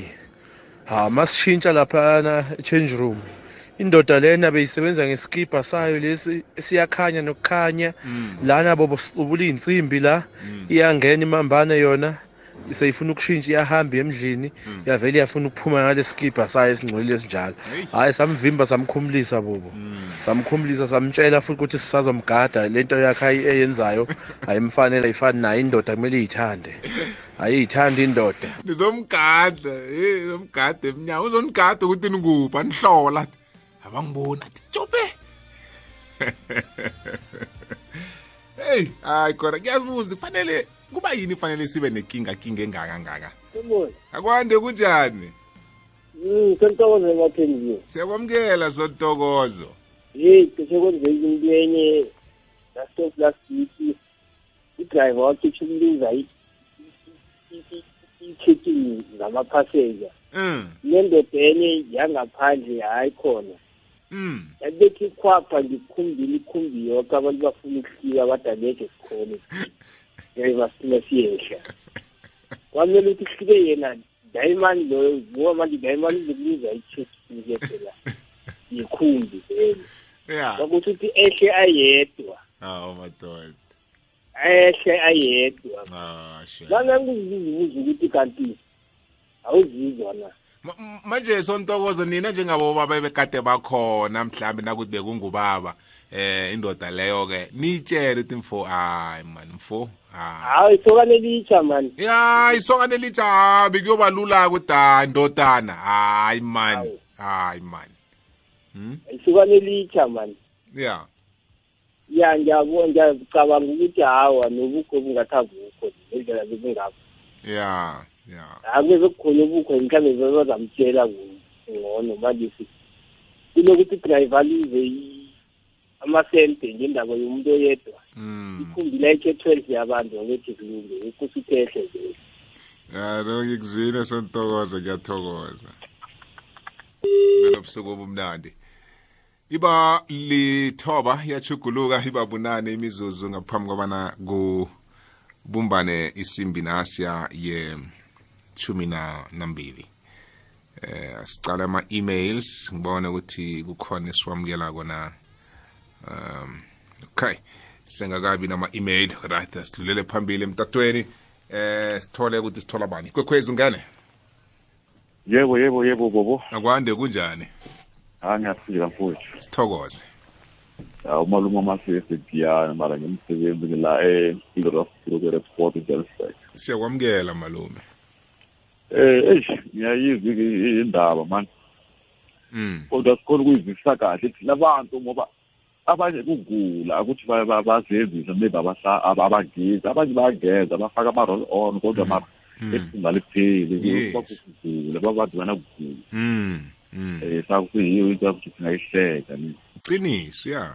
ha ah, masishintsha laphana change room indoda lena beyisebenza ngeskipa sayo lesi siyakhanya nokukhanya mm. lana bobo ubula iy'nsimbi la mm. iyangena imambane yona seyifuna ukushintsha iyahambe emdlini hmm. yavele iyafuna ukuphuma ngalesikibha sayo esingcolile esinjalo hhayi samvimba samkhumulisa bobo hmm. samkhumulisa samtshela futhi ukuthi sisazomgada lento yakhe eyenzayo (laughs) ayimfanele ayifani nayo indoda kumele iyithande ayiyithanda indoda ndizomgada ndizomgada emnyawo uzonigada ukuthi ninguphi anihlola abangiboni athi jobe (laughs) heyi hayi khona kuyazibuza kufanele kuba yini fanele sibe nenkinga kinga engaka ngaka akwande kunjani Mm, sentokolo emaphendulo. Siyakwamukela sotokozo. Hey, kusekwenzeka into enye last of last week. Udriver wakhitshuluza i-kitchen ngamaphasenja. Mm. Nendoda enye yangaphandle hayi khona. Mm. Yabekho ikhwapha ngikhumbile ikhumbi yonke abantu bafuna ukuhlika badaleke sikhona. (laughs) yayimasihle kwamele ukuthi kufike yena diamond loyo ngoba manje diamond libiza i-chipsike phela yikhumbi vele kwakuthi ukuthi ehle ayedwa aw madoda ehle ayedwa ah, nangangikuzibuza ukuthi kanti awuzizwa na manje sontokozo nina njengabo baba bekade bakhona mhlambe nakuthi bekungubaba eh indoda leyo ke nitshele uthi mfo hayi man mfo hayi isokane litsha man ya isokane litsha habi kuyoba lula ukuthi hayi ndodana hayi man hayi man hmm? isokane litsha man ya ya ngiyabona ngiyacabanga ukuthi hawa nobukho bungathi abukho ngendlela bekungakho ya ya akubezokukhona ubukho mhlawumbe bezazamtshela ngcono malisi kunokuthi driver lize amasente ngendaba yomuntu oyedwa hmm. ikhumbi lakhe twelve yabantu ngethi kulunge ikusi kehle ah, nje yalo ngikuzwile sentokoza ngiyathokoza benobusuku obumnandi iba lithoba iyachuguluka iba bunane imizuzu ngaphambi kwabana kubumbane isimbi nasiya ye chumi na nambili eh sicala ama emails ngibona ukuthi kukhona esiwamukela kona um okay sengakabi nama-email right sidlulele phambili emtatweni eh sithole ukuthi sithola bani kwekhwezi ngane yebo yebo yebo bobo akwande kunjani ha ah, ngiyaphila mfowethu sithokoze ya ah, umalume amasesepiyana ah, mara ngimsebenzi ngila e-ilrofrokere-sport ejelspek siyakwamukela malume eh eish ngiyayizwa indaba mani hmm. kodwa sikhona ukuyizwisisa kahle thina bantu ngoba abanye kugula ukuthi bazenzise maybe abagezi abanye bayageza bafake ama-roll on kodwa mm. mara mm. esimba lipheli bakugula babadibana kugula um mm. eh, sakuyiyo into yakuthi singayihleka qiniso ya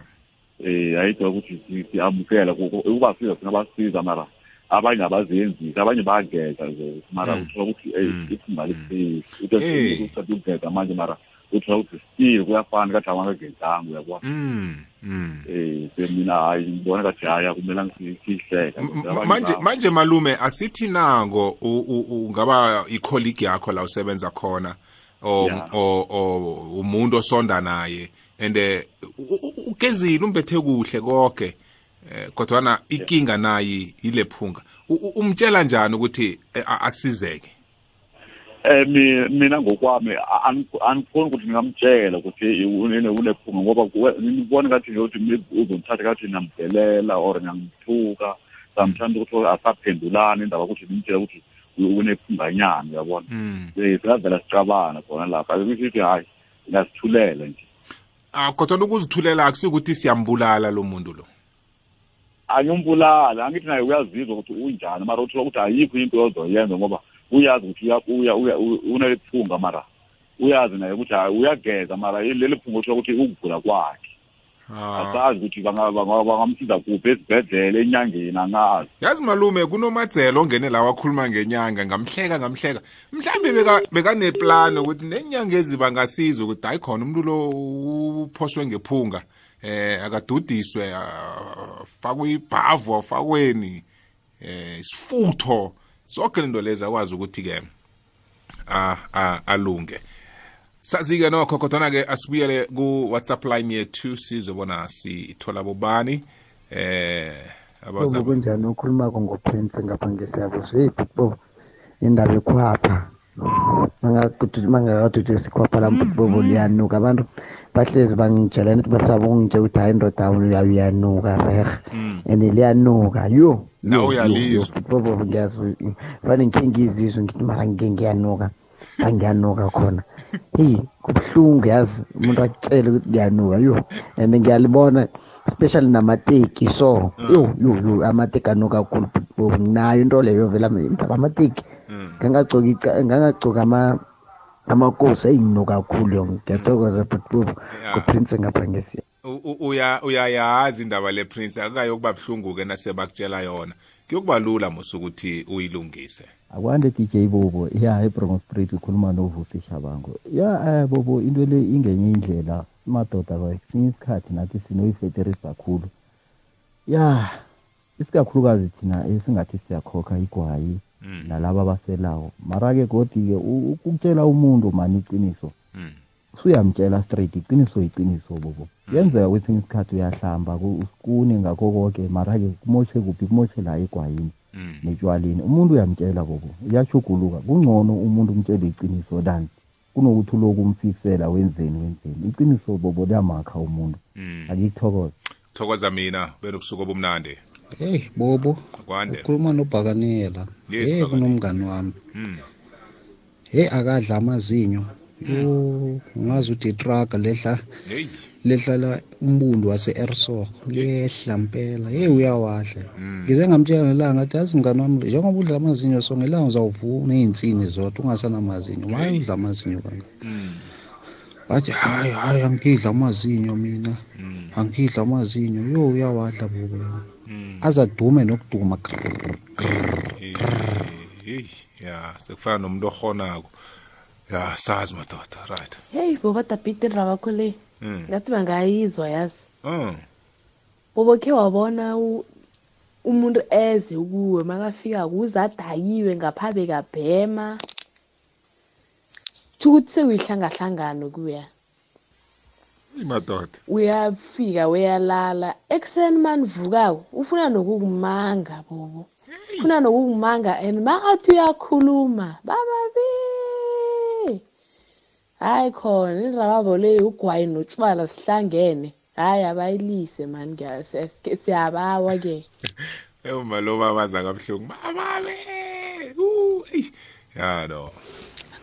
um eh, ayinto yokuthi siyamukela ukuba siza singabasiza mara abanye abaziyenzisa abanye bayageza nje mara uthola ukuthi eh, iphimba lipheli uthatha ukugeza manje mara uthola ukuthi still kuyafana kathi awangagezanga uyakwazi Mm. eh mina hayi ngibona kathi hayi akumela ngisihleke manje manje malume asithi nango ungaba i-colleague yakho la usebenza khona o umuntu osonda naye ande eh, ugezile umbethe kuhle konke eh, kodwa na ikinga nayi ilephunga umtshela njani ukuthi eh, asizeke um mina ngokwami angifuni ukuthi ngingamtshela ukuthi unephunga ngoba ngibona ngathi nje ukuthi uzongithatha kathi ngiyamdelela or ngiyamthuka sometimes ukuthi asaphendulani indaba ukuthi ngimtshela ukuthi unephunganyana uyabona hmm. singavela sicabana khona lapha kusho ukuthi hayi ngasithulele nje ah kodwa ukuzithulela akusikuthi siyambulala lo muntu lo angimbulala angithi naye uyazizwa ukuthi unjani mara uthola ukuthi ayikho into yozoyenza ngoba uyazi ukuthi uya uneliphunga mara uyazi naye ukuthi hayi uyageza mara leli phunga usho ukuthi ukugula kwakhe ah. asazi ukuthi bangamsiza kuphi esibhedlele enyangeni angazi yazi malume kunomadzela ongene la wakhuluma ngenyanga ngamhleka ngamhleka mhlawumbe bekaneplani ukuthi nenyanga ezibangasiza ukuthi hayi khona umuntu lo uphoswe ngephunga eh akadudiswe afakwe ibhavu afakweni eh isifutho zonke into lezi akwazi ukuthi-ke alunge sazi-ke nokho kodwana-ke asibuyele ku-whatsapp line yethu sizobona sithola bobani eh abaza kunjani okhulumako ngoprince ngapha ngesiyabo seyibhukbo indaba ekhwapha mangakadudisa ikhwapha lambukubobo mm, mm. liyanuka abantu bahlezi bangitshela nithi basaba ukungitshela ukuthi hayi ndoda uyanuka rehe mm. and liyanuka yo nawe uyalizwa bobo ngiyazwa fane ngikhe ngizizwe ngithi mara ngike ngiyanuka angiyanuka khona hey kubuhlungu yazi umuntu akutshele ukuthi ngiyanuka yo and ngiyalibona especially namateki so mm. yo yo yo amateki anuka kakhulu nginayo into leyo vela amateki mm. ngangagcoka ama amakosi ey'no kakhulu ngiyathokoza but bobo kuprince ngapha ngesiya uyayazi indaba le prince akayokuba buhlungu-ke nasebakutshela yona kuyokuba lula mos ukuthi uyilungise akwande dj bobo ya ebromos bridge ukhuluma novusi shabango ya um bobo into le ingenye indlela madoda kwesinye isikhathi nathi sinoyifeterisi kakhulu ya isikakhulukazi thina esingathi siyakhokha igwayi Mm. nalabo abaselawo mara-ke godi-ke ukutshela umuntu mani iciniso mm. usuyamtshela straight iqiniso iqiniso bobo mm. yenzeka kwesinye isikhathi uyahlamba usikune ngakho konke mara-ke kumoshe kuphi kumoshe la egwayini netshwaleni umuntu uyamtshela bobo uyashuguluka kungcono umuntu umtshele iqiniso than kunokuthi uloku umfisela wenzeni wenzeni iqiniso bobo liyamakha umuntu akithokoza thokoza mina belobusuku obumnandi hey bobo ukhuluma nobhakaniyela hey kunomngani wami hmm. hey akadla amazinyo hmm. ungazi ukuthi itraga lehla lehlala umbundu wase-ersok lehla mpela yeyi uyawadla hmm. ngize ngamtshela ngelanga athi yazi mngani wami njengoba udla amazinyo so ngelanga uzawuvuna iy'nsini zodwa ungasanamazinyo waye udla amazinyo kangaka wathi hayi hayi angidla amazinyo mina angidla amazinyo yo uyawadla bobo yona azadume nokuduma ya sekufana nomuntu ohonako ya sazi madoda right heyi boba tabhiti rabakho le hmm. ngathi bangayizwa yazi hmm. boba khe wabona umuntu eze kuwe makafika kuze adakiwe ngaphabe kabhema tsho ukuthi sekuyihlangahlangano kuya imadoda uyafika uyalala ekuseni manivukako ufuna nokukumanga bobo ufuna nokukumanga and makathi uyakhuluma bababi hayi khona indrababo leyo ugwayi notshwala sihlangene hayi abayilise mani siyabawa ke umalo (laughs) babaza kabuhlungu bababe ya no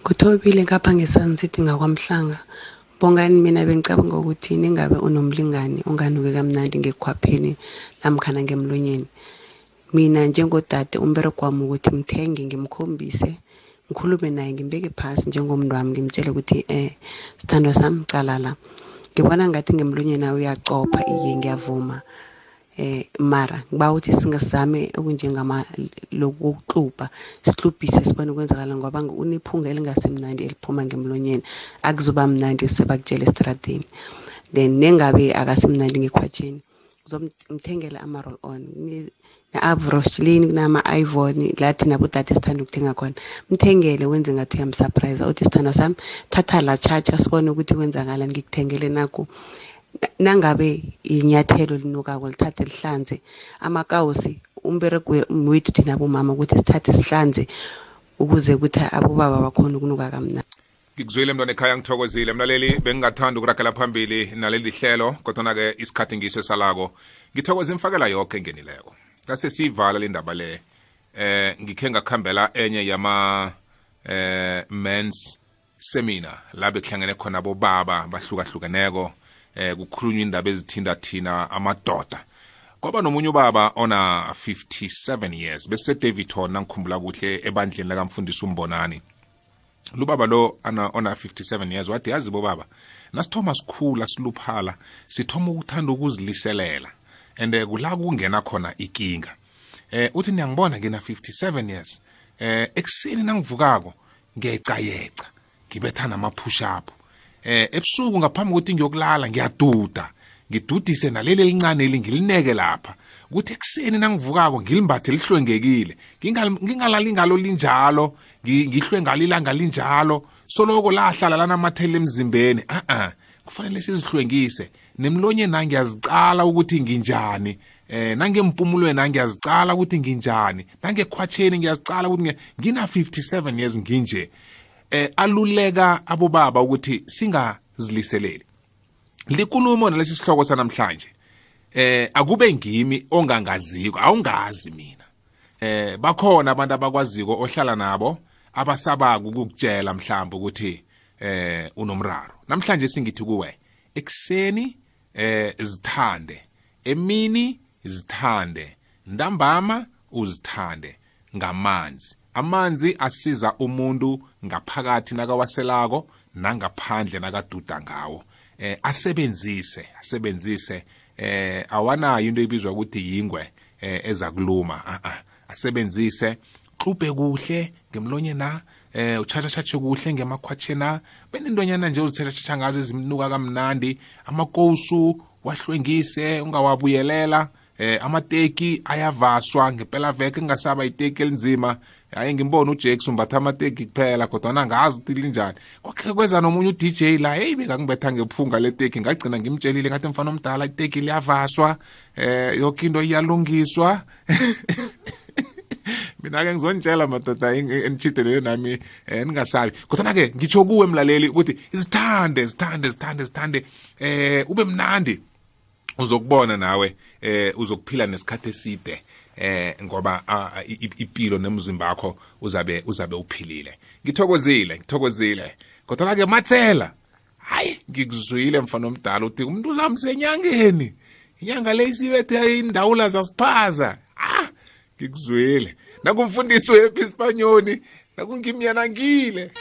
kuthobile ngapha ngesansithi ngakwamhlanga Bongani mina bengicabanga ukuthi ningabe unomlingani onganuke kamnandi ngekhwapheni namkhana ngemlonyeni. Mina njengodade umberego wami ukuthi ngithenge ngimkhombise ngikhulume naye ngimbeke phasi njengomntu wami ngimtshele ukuthi eh sithandwa sami cala la ngibona ngathi ngemlonyeni uyacopha iye ngiyavuma eh mara ngiba ukuthi singasame okunjengama lokuxubha sihlubhise sibone kwenzakala ngoba unephunga elingasemnandi eliphuma ngemlonyeni akuzoba mnandi sebakutshela estradini then nengabe akasemnandi ngekhwatsheni ngizomthengela ama-roll on ne-avroshilini kunama-ivoni la thina bodade sithanda ukuthenga khona mthengele wenze ngathi uyamsurprise uthi sithanda sami thatha la chacha sibone ukuthi kwenzakalani ngikuthengele naku nangabe inyathelo linukako lithathe lihlanze amakawusi umberego wethu thina bomama ukuthi sithathe sihlanze ukuze ukuthi abobaba bakhona ukunuka kamnandi ngikuzwile mntwana ekhaya ngithokozile mlaleli bengingathanda ukuragela phambili naleli hlelo kodwana-ke isikhathi ngiso esalako ngithokoze imfakela yonke engenileko kase siyivala le ndaba le eh ngikhe ngakhambela enye yama eh men's seminar la bekuhlangene khona bobaba bahlukahlukeneko eh kukhulunywa indaba ezithinda thina amadoda kwaba nomunye ubaba ona 57 years bese David Hona ngikhumbula kuhle ebandleni lakamfundisi umbonani lubaba lo ana ona 57 years wathi yazi bobaba nasithoma sikhula siluphala sithoma ukuthanda ukuziliselela and eh, kula kungena khona ikinga eh uthi niyangibona ngina 57 years eh ekuseni nangivukako ngiyayicayeca ngibetha nama push up eh ebusuku ngaphambi kokuthi ngiyokulala ngiyaduda ngidudise naleli elincane elingilineke lapha kuthi ekuseni nangivukako ngilimbathe lihlwengekile ngingalali ngalo linjalo ngihlwe ngalo ilanga linjalo soloko lahlala lanamathela emzimbeni a-a kufanele sizihlwengise nemlonyeni angiyazicala ukuthi nginjani eh nangempumulweni angiyazicala ukuthi nginjani nangekhwatsheni ngiyazicala ukuthi ngina 57 years nginje eh aluleka abobaba ukuthi singaziliseleli likulumo nalesi sihloko sanamhlanje eh akube ngimi ongangaziko awungazi mina eh bakhona abantu abakwaziko ohlala nabo abasabaka ukukutshela mhlawumbe ukuthi eh unomraro namhlanje singithi kuwe ekseni eh zithande emini zithande ntambama uzithande ngamanzi amanzi asiza umuntu ngaphakathi nakawaselako nangaphandle nakaduda ngawo eh asebenzise asebenzise eh awanayo into ebizwa ukuthi yingwe eh eza kuluma a a asebenzise hluphe kuhle ngemlonye na eh utshatshatshe kuhle ngemakhwatshe na benentonyana nje uzithatshatsha ngazo ezimnuka kamnandi amakosu wahlwengise ungawabuyelela eh amateki ayavaswa ngepelaveke ngasaba iteki elinzima hayi ngimbona ujakes umbatha amategi kuphela kodwana ngazi ukuthi linjani kwakhe kweza nomunye udj la heyi bekangibetha ngephunga leteki ngagcina ngimtshelile ngathi mfana omdala iteki liyavaswa eh yoke into iyalungiswa (laughs) mina-ke ngizonitshela madoda enitshidelele nami um ningasabi kodwana-ke ngitsho kuwe mlaleli ukuthi zithande zithande zithande zithande eh, um ube mnandi uzokubona nawe um uzokuphila nesikhathi eside eh ngoba impilo nemzimba wakho uzabe uzabe uphilile ngithokozile ngithokozile kodwa ke mathela hayi ngikuzwile mfana omdala uthi umuntu uzamsenyangeni inyanga le isibethe indawula zasiphaza ah ngikuzwile nakumfundisi wephi isipanyoni nakungimyanangile